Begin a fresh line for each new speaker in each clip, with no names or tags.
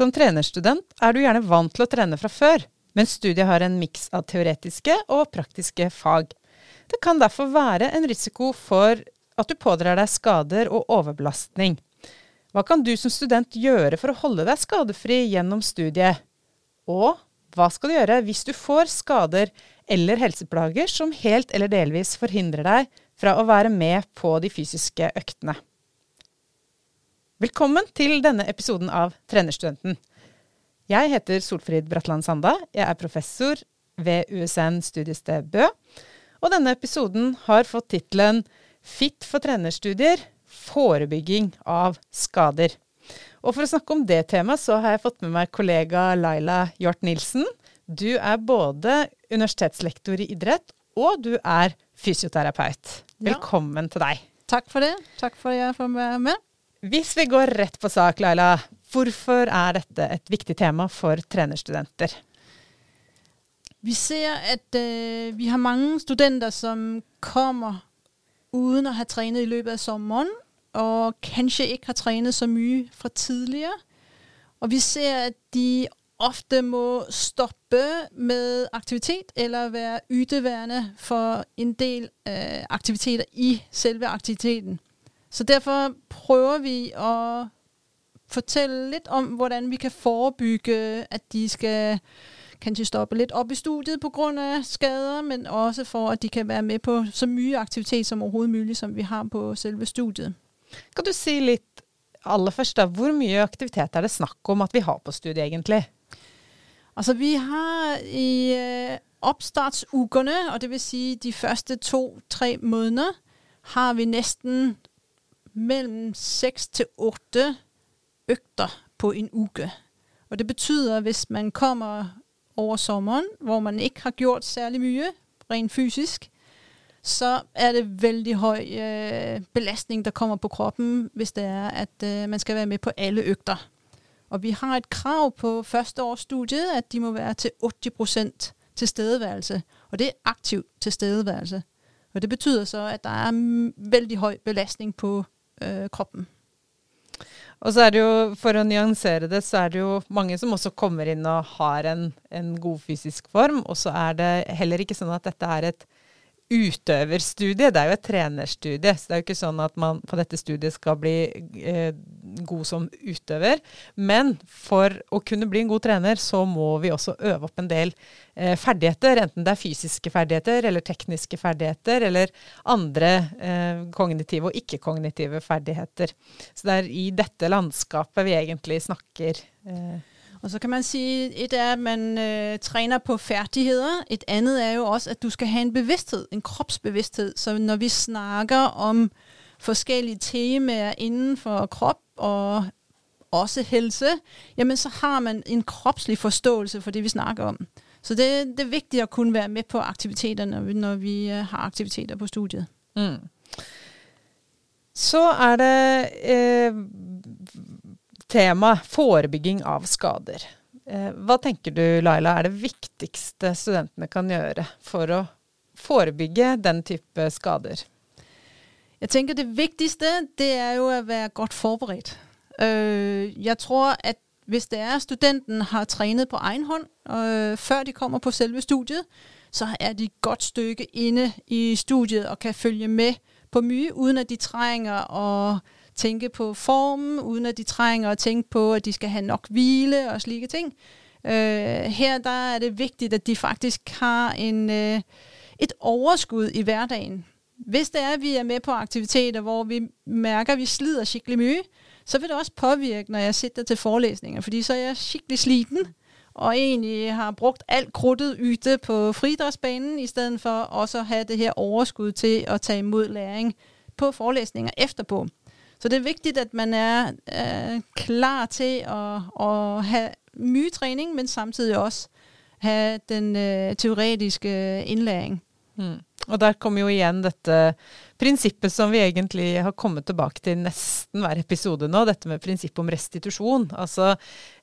Som trenerstudent er du gjerne vant til å trene fra før, men studiet har en miks av teoretiske og praktiske fag. Det kan derfor være en risiko for at du pådrar deg skader og overbelastning. Hva kan du som student gjøre for å holde deg skadefri gjennom studiet? Og hva skal du gjøre hvis du får skader eller helseplager som helt eller delvis forhindrer deg fra å være med på de fysiske øktene? Velkommen til denne episoden av Trenerstudenten. Jeg heter Solfrid Bratland Sanda. Jeg er professor ved USN studiested Bø. Og denne episoden har fått tittelen Fit for trenerstudier forebygging av skader. Og for å snakke om det temaet, så har jeg fått med meg kollega Laila Hjort Nilsen. Du er både universitetslektor i idrett, og du er fysioterapeut. Velkommen ja. til deg.
Takk for det. Takk for at jeg får være med.
Hvis vi går rett på sak, Laila. Hvorfor er dette et viktig tema for trenerstudenter?
Vi ser at øh, vi har mange studenter som kommer uden at have trænet i løbet af sommeren, og kanskje ikke har trænet så mye fra tidligere. Og vi ser, at de ofte må stoppe med aktivitet, eller være yteværende for en del øh, aktiviteter i selve aktiviteten. Så derfor prøver vi at fortælle lidt om, hvordan vi kan forebygge, at de skal kanskje stoppe lidt op i studiet på grund af skader, men også for, at de kan være med på så mye aktivitet som overhovedet muligt, som vi har på selve studiet.
Kan du si litt aller først, da, hvor mye aktivitet er det snakk om at vi har på studiet egentlig?
Altså, vi har i øh, opstartsugerne, og det vil sige de første to-tre måneder, har vi næsten mellem 6 til 8 økter på en uge. Og det betyder, hvis man kommer over sommeren, hvor man ikke har gjort særlig mye, rent fysisk, så er det vældig høj øh, belastning, der kommer på kroppen, hvis det er, at øh, man skal være med på alle øgter. Og vi har et krav på første års studiet, at de må være til 80% tilstedeværelse, og det er aktiv tilstedeværelse. Og det betyder så, at der er vældig høj belastning på øh, kroppen.
Og så er det jo, for å nyansere det, så er det jo mange som også kommer inn og har en, en god fysisk form. Og så er det heller ikke sånn at dette er et utøverstudie, det er jo et trenerstudie. Så det er jo ikke sånn at man på dette studiet skal bli eh, god som utøver. Men for å kunne bli en god trener, så må vi også øve opp en del eh, ferdigheter. Enten det er fysiske ferdigheter eller tekniske ferdigheter, eller andre eh, kognitive og ikke-kognitive ferdigheter. Så det er i dette landskapet vi egentlig snakker.
Eh, og så kan man sige, et er, at man øh, træner på færdigheder. Et andet er jo også, at du skal have en bevidsthed, en kropsbevidsthed. Så når vi snakker om forskellige temaer inden for krop og også helse, jamen så har man en kropslig forståelse for det, vi snakker om. Så det, det er vigtigt at kunne være med på aktiviteterne, når vi, når vi øh, har aktiviteter på studiet. Mm.
Så er det eh, tema forebygging av skader. Eh, hva tenker du, Laila, er det viktigste studentene kan gjøre for å forebygge den type skader?
Jeg tenker det viktigste, det er jo å være godt forberedt. Øh, jeg tror, at hvis det er studenten har trænet på egen hånd, øh, før de kommer på selve studiet, så er de godt stykke inde i studiet og kan følge med på mye, uden at de trænger og tænke på formen, uden at de trænger at tænke på, at de skal have nok hvile og slike ting. Øh, her der er det vigtigt, at de faktisk har en, øh, et overskud i hverdagen. Hvis det er, at vi er med på aktiviteter, hvor vi mærker, at vi slider skikkelig mye, så vil det også påvirke, når jeg sidder til forelæsninger, fordi så er jeg skikkelig sliten, og egentlig har brugt alt krudtet yde på fridrætsbanen, i stedet for også at have det her overskud til at tage imod læring på forelæsninger efterpå. Så det er vigtigt, at man er øh, klar til at, at have mye træning, men samtidig også have den øh, teoretiske øh, indlæring. Hmm.
Og der kommer jo igjen dette prinsippet som vi egentlig har kommet tilbake til nesten hver episode nå, dette med prinsippet om restitusjon. Altså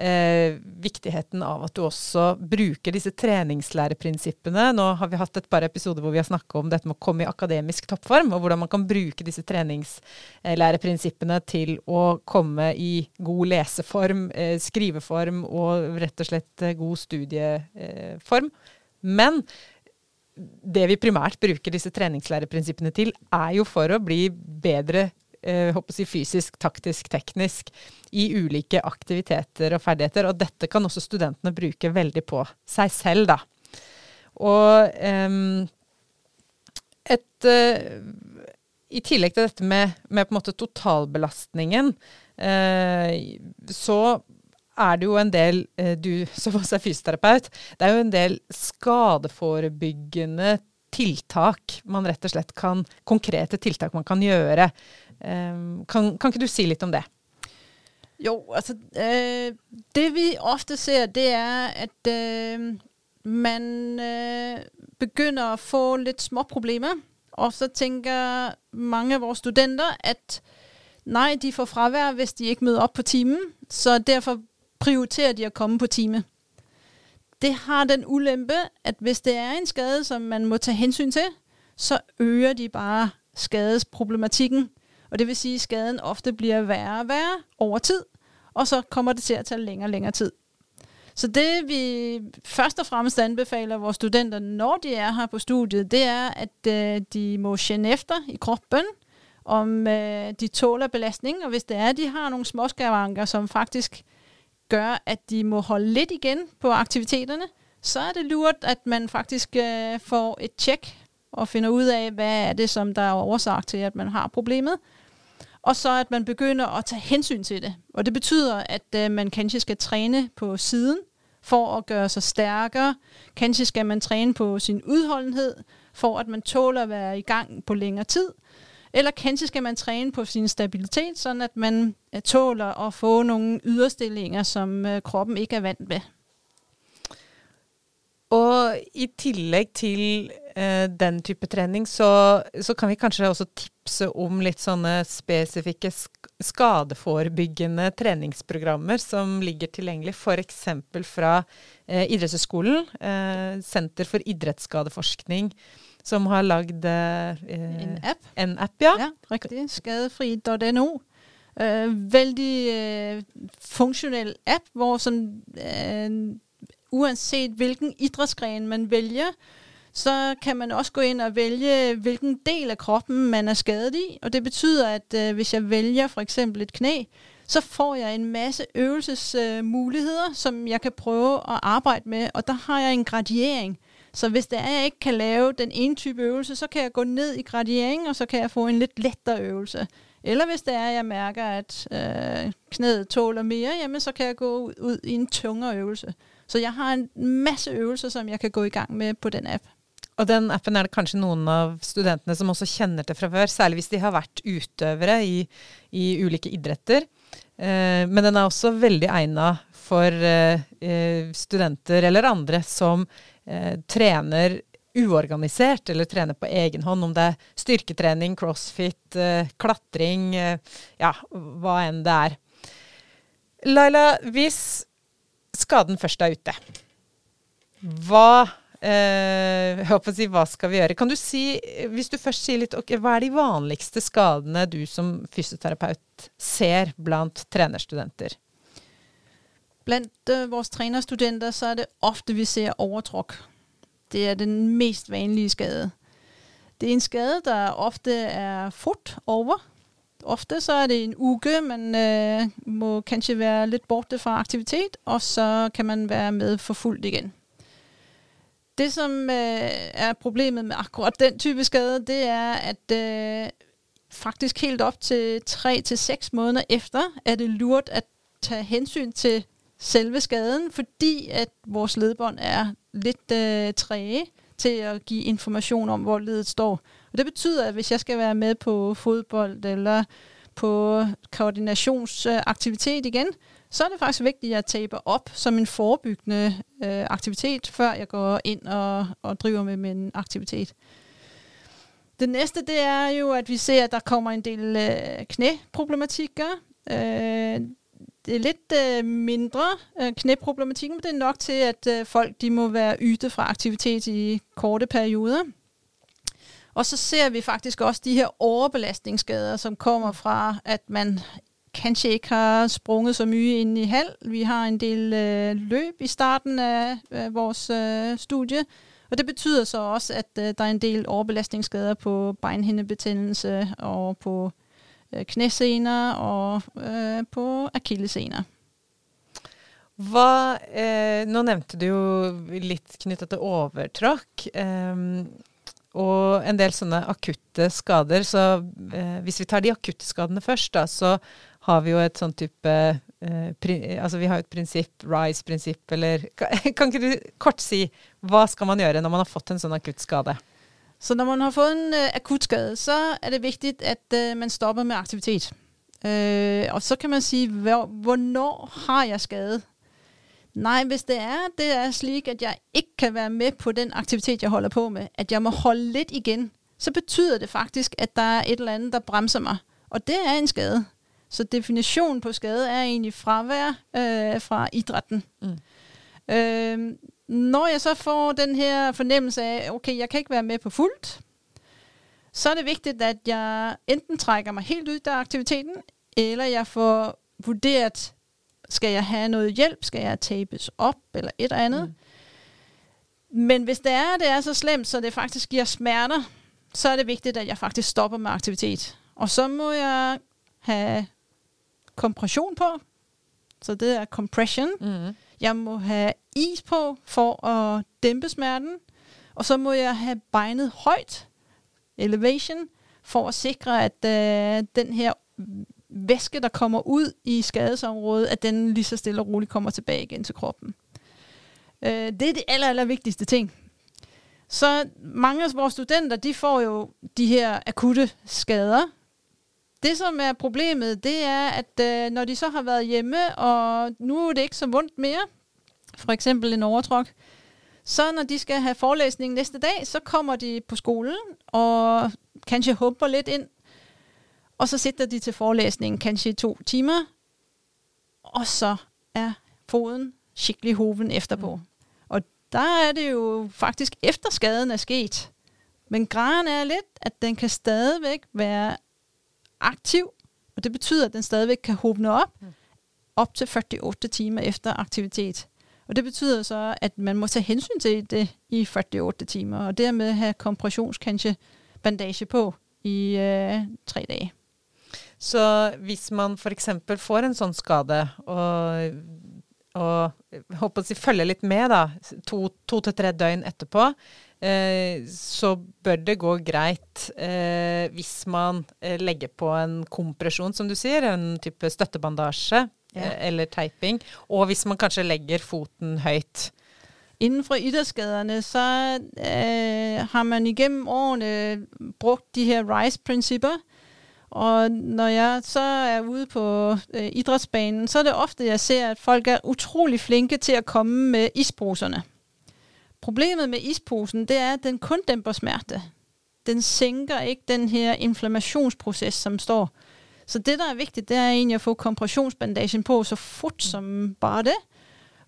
eh, viktigheten av at du også bruker disse treningslæreprinsippene. Nå har vi hatt et par episoder hvor vi har snakka om dette med å komme i akademisk toppform, og hvordan man kan bruke disse treningslæreprinsippene til å komme i god leseform, eh, skriveform og rett og slett eh, god studieform. Men det vi primært bruker disse treningslæreprinsippene til, er jo for å bli bedre eh, jeg, fysisk, taktisk, teknisk i ulike aktiviteter og ferdigheter. Og dette kan også studentene bruke veldig på seg selv, da. Og eh, et eh, I tillegg til dette med, med på en måte totalbelastningen, eh, så er det jo en del, eh, du som også er fysioterapeut, det er jo en del skadeforebyggende tiltak man rett og slett kan Konkrete tiltak man kan gjøre. Ehm, kan, kan ikke du si litt om det?
Jo, altså øh, Det vi ofte ser, det er at øh, man øh, begynner å få litt småproblemer. Og så tenker mange av våre studenter at nei, de får fravær hvis de ikke møter opp på timen. Så derfor prioriterer de at komme på time. Det har den ulempe, at hvis det er en skade, som man må tage hensyn til, så øger de bare skadesproblematikken. Og det vil sige, at skaden ofte bliver værre og værre over tid, og så kommer det til at tage længere og længere tid. Så det vi først og fremmest anbefaler vores studenter, når de er her på studiet, det er, at øh, de må kende efter i kroppen, om øh, de tåler belastning, og hvis det er, at de har nogle småskavanker, som faktisk gør, at de må holde lidt igen på aktiviteterne, så er det lurt, at man faktisk øh, får et tjek og finder ud af, hvad er det, som der er årsag til, at man har problemet. Og så at man begynder at tage hensyn til det. Og det betyder, at øh, man kanskje skal træne på siden for at gøre sig stærkere. Kanskje skal man træne på sin udholdenhed, for at man tåler at være i gang på længere tid. Eller kanskje skal man træne på sin stabilitet, sådan at man øh, tåler at få nogle yderstillinger, som øh, kroppen ikke er vant med.
Og i tillegg til uh, den type trening, så, så, kan vi kanskje også tipse om litt sånne spesifikke skadeforebyggende treningsprogrammer som ligger tilgjengelig, f.eks. fra uh, Idrettshøgskolen, Senter for idrettsskadeforskning som har lagd eh,
en app.
En app, ja.
ja riktig. Skadefri.no. Uh, veldig uh, funktionel app, hvor sådan, uh, uanset hvilken idrætsgren man vælger, så kan man også gå ind og vælge, hvilken del af kroppen man er skadet i. Og det betyder, at uh, hvis jeg vælger for eksempel et knæ, så får jeg en masse øvelsesmuligheder, uh, som jeg kan prøve at arbejde med. Og der har jeg en gradiering. Så hvis det er, at jeg ikke kan lave den ene type øvelse, så kan jeg gå ned i gradering, og så kan jeg få en lidt lettere øvelse. Eller hvis det er, at jeg mærker, at øh, knæet tåler mere, jamen så kan jeg gå ud, ud i en tungere øvelse. Så jeg har en masse øvelser, som jeg kan gå i gang med på den app.
Og den appen er det kanskje noen av studentene som også kjenner til fra før, særlig hvis de har vært utøvere i, i ulike idretter. Eh, men den er også veldig egna for eh, eh studenter eller andre som eh, trener uorganisert, eller trener på egen hånd, om det er styrketrening, crossfit, eh, klatring, eh, ja, hva enn det er. Laila, hvis skaden først er ute, hva eh, si, hva skal vi gjøre? Kan du si, hvis du først sier litt, okay, hva er de vanligste skadene du som fysioterapeut ser blant trenerstudenter?
Blandt øh, vores trænerstudenter, så er det ofte, vi ser overtruk. Det er den mest vanlige skade. Det er en skade, der ofte er fort over. Ofte så er det en uge, man øh, må kanskje være lidt borte fra aktivitet, og så kan man være med for fuldt igen. Det, som øh, er problemet med akkurat den type skade, det er, at øh, faktisk helt op til 3-6 måneder efter, er det lurt at tage hensyn til selve skaden, fordi at vores ledbånd er lidt øh, træge til at give information om, hvor ledet står. Og det betyder, at hvis jeg skal være med på fodbold eller på koordinationsaktivitet igen, så er det faktisk vigtigt, at jeg taber op som en forebyggende øh, aktivitet, før jeg går ind og, og driver med min aktivitet. Det næste, det er jo, at vi ser, at der kommer en del øh, knæproblematikker. Øh, det er lidt øh, mindre øh, knæproblematikken, men det er nok til, at øh, folk de må være yde fra aktivitet i korte perioder. Og så ser vi faktisk også de her overbelastningsskader, som kommer fra, at man kanskje ikke har sprunget så mye ind i halv. Vi har en del øh, løb i starten af, af vores øh, studie, og det betyder så også, at øh, der er en del overbelastningsskader på beinhindebetændelse og på øh, Øh, knæsener og øh, på akillesener.
Hva, eh, nå nevnte du jo litt knyttet til overtråkk. Eh, og en del sånne akutte skader. Så eh, hvis vi tar de akutte skadene først, da, så har vi jo et sånn type eh, pri, Altså vi har jo et prinsipp, RISE-prinsipp, eller kan, kan ikke du kort si hva skal man gjøre når man har fått en sånn akutt skade?
Så når man har fået en øh, akut skade, så er det vigtigt, at øh, man stopper med aktivitet. Øh, og så kan man sige, hvor, hvornår har jeg skade? Nej, hvis det er, det er slik, at jeg ikke kan være med på den aktivitet, jeg holder på med, at jeg må holde lidt igen, så betyder det faktisk, at der er et eller andet, der bremser mig. Og det er en skade. Så definitionen på skade er egentlig fravær øh, fra idrætten. Mm. Øh, når jeg så får den her fornemmelse af, okay, jeg kan ikke være med på fuldt, så er det vigtigt, at jeg enten trækker mig helt ud af aktiviteten, eller jeg får vurderet, skal jeg have noget hjælp, skal jeg tabes op, eller et eller andet. Mm. Men hvis det er, det er så slemt, så det faktisk giver smerter, så er det vigtigt, at jeg faktisk stopper med aktivitet. Og så må jeg have kompression på, så det er compression. Mm. Jeg må have is på for at dæmpe smerten. Og så må jeg have beinet højt, elevation, for at sikre, at øh, den her væske, der kommer ud i skadesområdet, at den lige så stille og roligt kommer tilbage igen til kroppen. Øh, det er det aller, aller vigtigste ting. Så mange af vores studenter, de får jo de her akutte skader. Det, som er problemet, det er, at øh, når de så har været hjemme, og nu er det ikke så vondt mere, for eksempel en overtrok, så når de skal have forelæsning næste dag, så kommer de på skolen og kanskje humper lidt ind, og så sidder de til forelæsningen kanskje i to timer, og så er foden skikkelig hoven efterpå. Mm. Og der er det jo faktisk efter skaden er sket. Men graden er lidt, at den kan stadigvæk være aktiv, og det betyder, at den stadigvæk kan håbne op, mm. op til 48 timer efter aktivitet. Og det betyder så, at man må tage hensyn til det i 48 timer, og dermed have kompressionskanske bandage på i øh, tre dage.
Så hvis man for eksempel får en sånn skade, og, og øh, håper å si følger litt med da, to, to til tre døgn etterpå, eh, så bør det gå greit eh, hvis man eh, legger på en kompresjon, som du sier, en type støttebandasje ja. Eh, eller teiping. Og hvis man kanskje legger foten høyt.
Inden for idrætsskaderne, så øh, har man igennem årene brugt de her RISE-principper. Og når jeg så er ude på øh, idrætsbanen, så er det ofte, jeg ser, at folk er utrolig flinke til at komme med isposerne. Problemet med isposen, det er, at den kun dæmper smerte. Den sænker ikke den her inflammationsproces, som står. Så det, der er vigtigt, det er egentlig at få kompressionsbandagen på så fort mm. som bare det,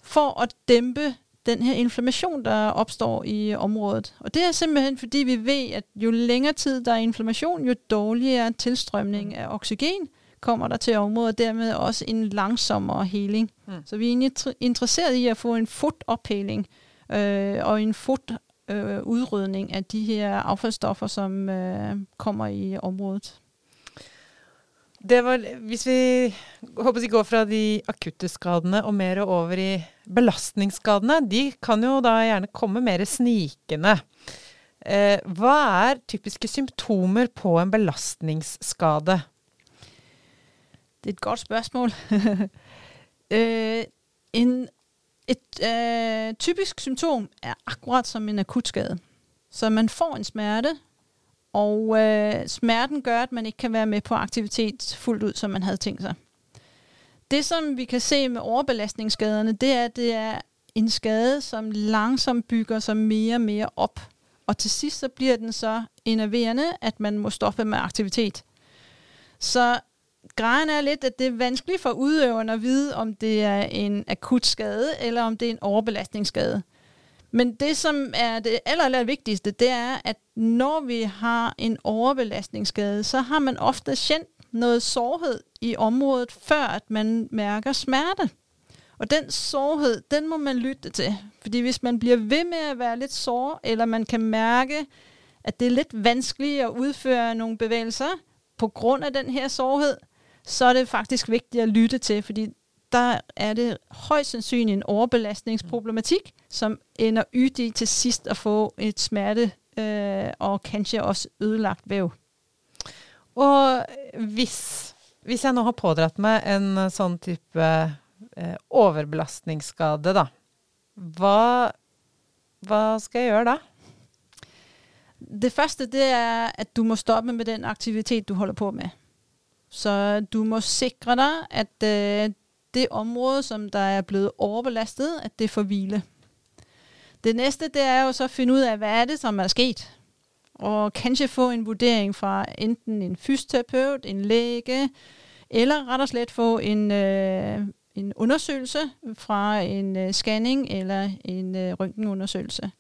for at dæmpe den her inflammation, der opstår i området. Og det er simpelthen, fordi vi ved, at jo længere tid der er inflammation, jo dårligere tilstrømning mm. af oxygen kommer der til området, og dermed også en langsommere heling. Mm. Så vi er egentlig interesseret i at få en fotophæling øh, og en fot øh, udrydning af de her affaldsstoffer, som øh, kommer i området.
Det var, hvis vi håper vi går fra de akutte skadene og mer over i belastningsskadene, de kan jo da gjerne komme mer snikende. Eh, hva er typiske symptomer på en belastningsskade?
Det er et godt spørsmål. eh, en, et eh, typisk symptom er akkurat som en akuttskade. Så man får en smerte, og øh, smerten gør, at man ikke kan være med på aktivitet fuldt ud, som man havde tænkt sig. Det, som vi kan se med overbelastningsskaderne, det er, at det er en skade, som langsomt bygger sig mere og mere op. og til sidst så bliver den så enerverende, at man må stoppe med aktivitet. Så grejen er lidt, at det er vanskeligt for udøveren at vide, om det er en akut skade, eller om det er en overbelastningsskade. Men det, som er det aller, aller vigtigste, det er, at når vi har en overbelastningsskade, så har man ofte kendt noget sårhed i området, før at man mærker smerte. Og den sårhed, den må man lytte til. Fordi hvis man bliver ved med at være lidt sår, eller man kan mærke, at det er lidt vanskeligt at udføre nogle bevægelser på grund af den her sårhed, så er det faktisk vigtigt at lytte til, fordi der er det højst sandsynligt en overbelastningsproblematik, som ender ydt i til sidst at få et smerte øh, og kanskje også ødelagt væv.
Og hvis, hvis jeg nu har pådratt mig en sådan type eh, overbelastningsskade, da, hvad, hvad skal jeg gøre da?
Det første, det er, at du må stoppe med den aktivitet, du holder på med. Så du må sikre dig, at øh, det område, som der er blevet overbelastet, at det får hvile. Det næste, det er jo så at finde ud af, hvad er det, som er sket. Og kanskje få en vurdering fra enten en fysioterapeut, en læge, eller ret og slet få en, øh, en undersøgelse fra en øh, scanning eller en øh, røntgenundersøgelse.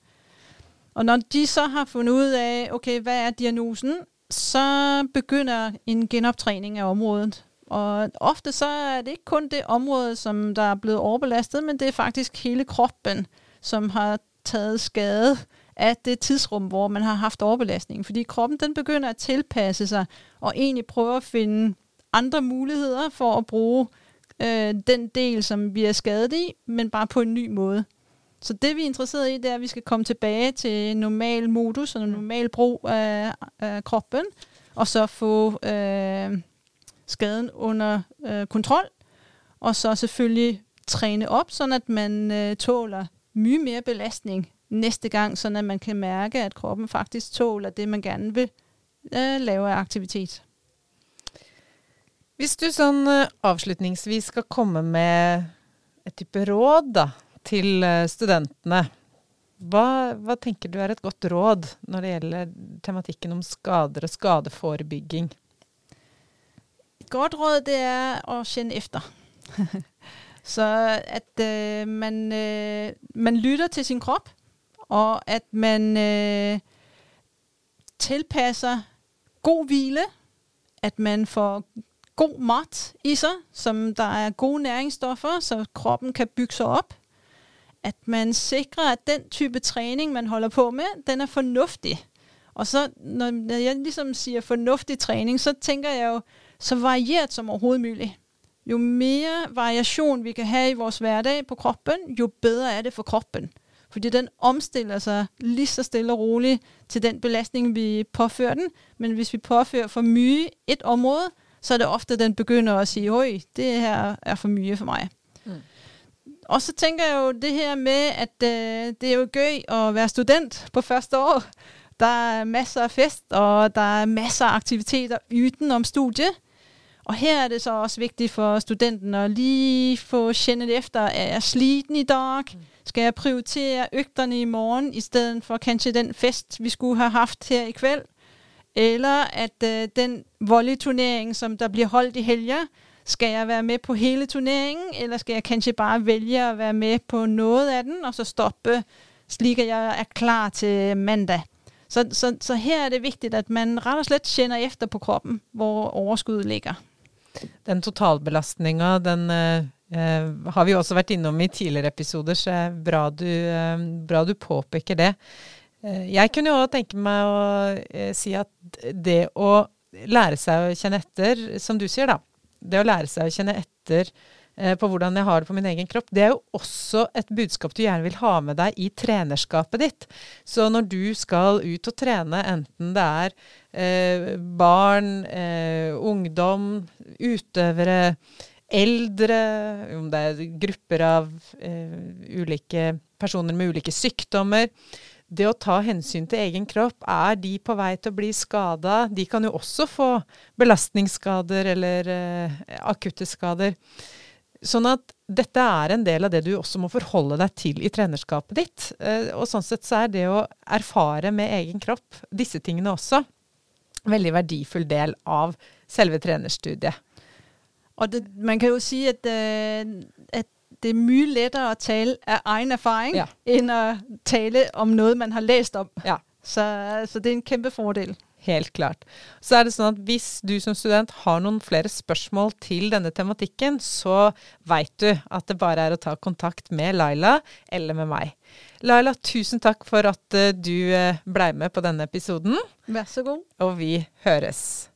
Og når de så har fundet ud af, okay, hvad er diagnosen, så begynder en genoptræning af området. Og ofte så er det ikke kun det område, som der er blevet overbelastet, men det er faktisk hele kroppen, som har taget skade af det tidsrum, hvor man har haft overbelastning. Fordi kroppen den begynder at tilpasse sig og egentlig prøve at finde andre muligheder for at bruge øh, den del, som vi er skadet i, men bare på en ny måde. Så det vi er interesseret i, det er, at vi skal komme tilbage til normal modus og normal brug af, af kroppen, og så få øh, skaden under øh, kontrol, og så selvfølgelig træne op, så at man øh, tåler mye mere belastning næste gang, så at man kan mærke, at kroppen faktisk tåler det, man gerne vil øh, lave af aktivitet.
Hvis du sådan øh, skal komme med et type råd da, til øh, studentene, hvad, hvad tænker du er et godt råd, når det gælder tematikken om skader og skadeforebygging?
Godt råd, det er at kende efter. Så at øh, man, øh, man lytter til sin krop, og at man øh, tilpasser god hvile, at man får god mat i sig, som der er gode næringsstoffer, så kroppen kan bygge sig op. At man sikrer, at den type træning, man holder på med, den er fornuftig. Og så, når jeg ligesom siger fornuftig træning, så tænker jeg jo, så varieret som overhovedet muligt. Jo mere variation vi kan have i vores hverdag på kroppen, jo bedre er det for kroppen. Fordi den omstiller sig lige så stille og roligt til den belastning, vi påfører den. Men hvis vi påfører for mye et område, så er det ofte, den begynder at sige, oj, det her er for mye for mig. Mm. Og så tænker jeg jo det her med, at øh, det er jo gøy at være student på første år. Der er masser af fest, og der er masser af aktiviteter uden om studie. Og her er det så også vigtigt for studenten at lige få kændet efter, er jeg sliten i dag? Mm. Skal jeg prioritere øgterne i morgen, i stedet for kanskje den fest, vi skulle have haft her i kvæld? Eller at øh, den volleyturnering, som der bliver holdt i helger, skal jeg være med på hele turneringen, eller skal jeg kanskje bare vælge at være med på noget af den, og så stoppe, slik at jeg er klar til mandag. Så, så, så her er det vigtigt, at man ret og slet kender efter på kroppen, hvor overskuddet ligger.
Den totalbelastninga, den eh, eh, har vi også vært innom i tidligere episoder, så er bra du, eh, bra du påpeker det. Eh, jeg kunne jo tenke meg å eh, si at det å lære seg å kjenne etter, som du sier, da. Det å lære seg å kjenne etter eh, Eh, på hvordan jeg har det på min egen kropp, det er jo også et budskap du gjerne vil ha med deg i trenerskapet ditt. Så når du skal ut og trene, enten det er eh, barn, eh, ungdom, utøvere, eldre, om det er grupper av eh, ulike personer med ulike sykdommer, det å ta hensyn til egen kropp, er de på vei til å bli skada? De kan jo også få belastningsskader eller eh, akutte skader. Sånn at dette er en del av det du også må forholde deg til i trenerskapet ditt. Eh, og sånn sett så er det å erfare med egen kropp disse tingene også veldig verdifull del av selve trenerstudiet.
Og det, man kan jo si at, uh, at det er mye lettere å tale av egen erfaring ja. enn å tale om noe man har lest om. Ja. Så, så det er en fordel.
Helt klart. Så er det sånn at hvis du som student har noen flere spørsmål til denne tematikken, så veit du at det bare er å ta kontakt med Laila eller med meg. Laila, tusen takk for at eh, du eh, blei med på denne episoden.
Vær så god.
Og vi høres.